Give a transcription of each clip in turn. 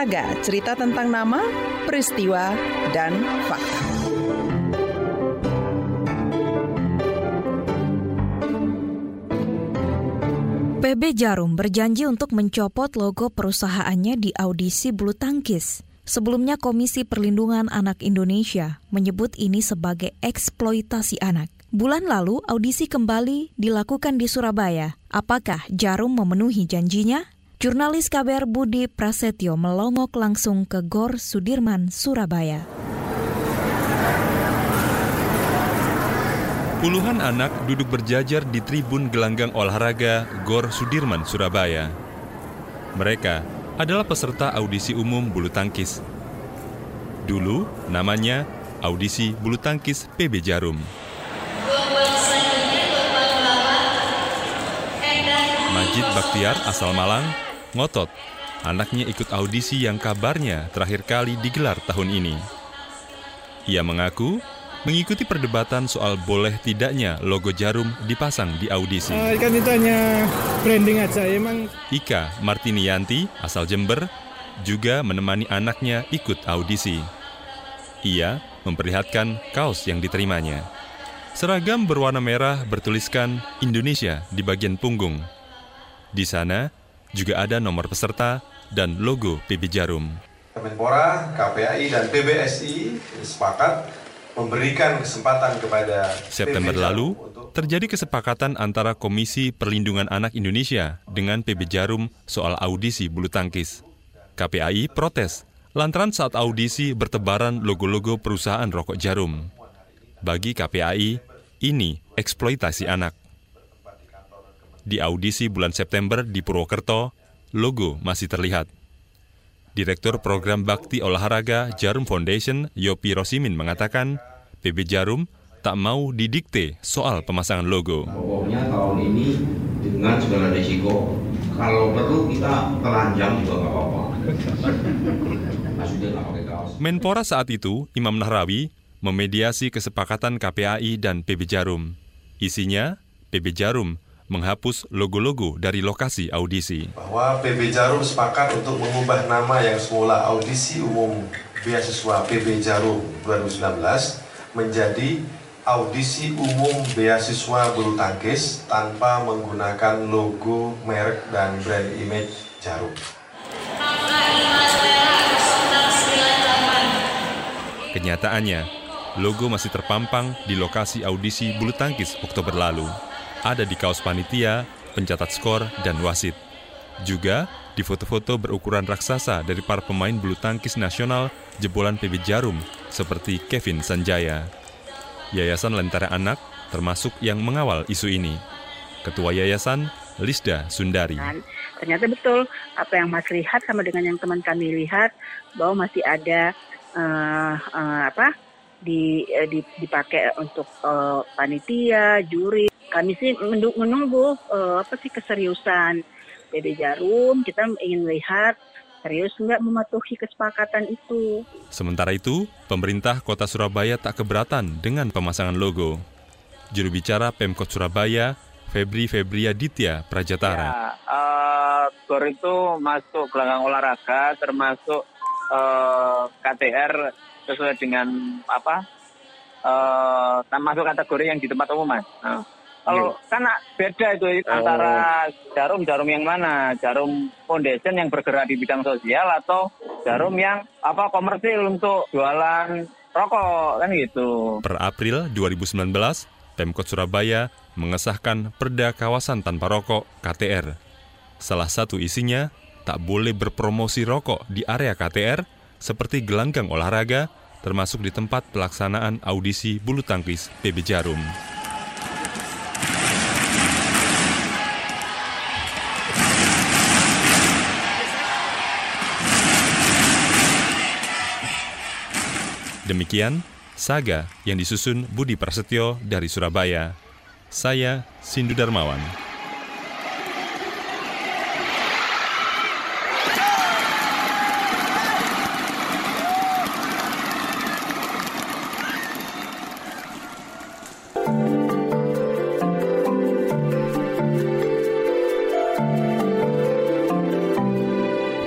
Saga, cerita tentang nama, peristiwa, dan fakta. PB Jarum berjanji untuk mencopot logo perusahaannya di audisi bulu tangkis. Sebelumnya Komisi Perlindungan Anak Indonesia menyebut ini sebagai eksploitasi anak. Bulan lalu audisi kembali dilakukan di Surabaya. Apakah Jarum memenuhi janjinya? Jurnalis KBR Budi Prasetyo melongok langsung ke Gor Sudirman, Surabaya. Puluhan anak duduk berjajar di tribun gelanggang olahraga Gor Sudirman, Surabaya. Mereka adalah peserta audisi umum bulu tangkis. Dulu namanya audisi bulu tangkis PB Jarum. Majid Baktiar asal Malang ngotot anaknya ikut audisi yang kabarnya terakhir kali digelar tahun ini. Ia mengaku mengikuti perdebatan soal boleh tidaknya logo jarum dipasang di audisi. Uh, kan itu hanya branding aja, emang. Ika Martinianti, asal Jember, juga menemani anaknya ikut audisi. Ia memperlihatkan kaos yang diterimanya. Seragam berwarna merah bertuliskan Indonesia di bagian punggung. Di sana, juga ada nomor peserta dan logo PB Jarum. Kemenpora, KPAI, dan PBSI sepakat memberikan kesempatan kepada September lalu, terjadi kesepakatan antara Komisi Perlindungan Anak Indonesia dengan PB Jarum soal audisi bulu tangkis. KPAI protes lantaran saat audisi bertebaran logo-logo perusahaan rokok jarum. Bagi KPAI, ini eksploitasi anak. Di audisi bulan September di Purwokerto, logo masih terlihat. Direktur Program Bakti Olahraga Jarum Foundation, Yopi Rosimin mengatakan, PB Jarum tak mau didikte soal pemasangan logo. Pokoknya tahun ini dengan segala risiko, kalau perlu kita telanjang juga nggak apa-apa. Menpora saat itu, Imam Nahrawi, memediasi kesepakatan KPAI dan PB Jarum. Isinya, PB Jarum menghapus logo-logo dari lokasi audisi. Bahwa PB Jarum sepakat untuk mengubah nama yang semula audisi umum beasiswa PB Jarum 2019 menjadi audisi umum beasiswa bulu tangkis tanpa menggunakan logo, merek, dan brand image Jarum. Kenyataannya, logo masih terpampang di lokasi audisi bulu tangkis Oktober lalu ada di kaos panitia, pencatat skor, dan wasit. Juga di foto-foto berukuran raksasa dari para pemain bulu tangkis nasional jebolan PB Jarum seperti Kevin Sanjaya. Yayasan Lentera Anak termasuk yang mengawal isu ini. Ketua Yayasan, Lisda Sundari. Ternyata betul apa yang Mas lihat sama dengan yang teman kami lihat bahwa masih ada uh, uh, apa di, uh, dipakai untuk uh, panitia, juri, kami sih menunggu uh, apa sih keseriusan PB Jarum. Kita ingin melihat serius nggak mematuhi kesepakatan itu. Sementara itu, pemerintah kota Surabaya tak keberatan dengan pemasangan logo. Juru bicara Pemkot Surabaya, Febri Febria Ditya Prajatara. Ya, uh, GOR itu masuk gelanggang olahraga, termasuk uh, KTR sesuai dengan apa? Uh, masuk kategori yang di tempat umum, mas. Nah, kalau iya. kan beda itu oh. antara jarum jarum yang mana? Jarum foundation yang bergerak di bidang sosial atau jarum yang apa komersil untuk jualan rokok kan gitu. Per April 2019, Pemkot Surabaya mengesahkan Perda Kawasan Tanpa Rokok KTR. Salah satu isinya tak boleh berpromosi rokok di area KTR seperti gelanggang olahraga termasuk di tempat pelaksanaan audisi bulu tangkis PB Jarum. Demikian saga yang disusun Budi Prasetyo dari Surabaya. Saya Sindu Darmawan.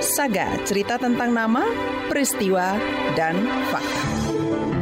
Saga, cerita tentang nama, peristiwa, dan fakta. Thank you.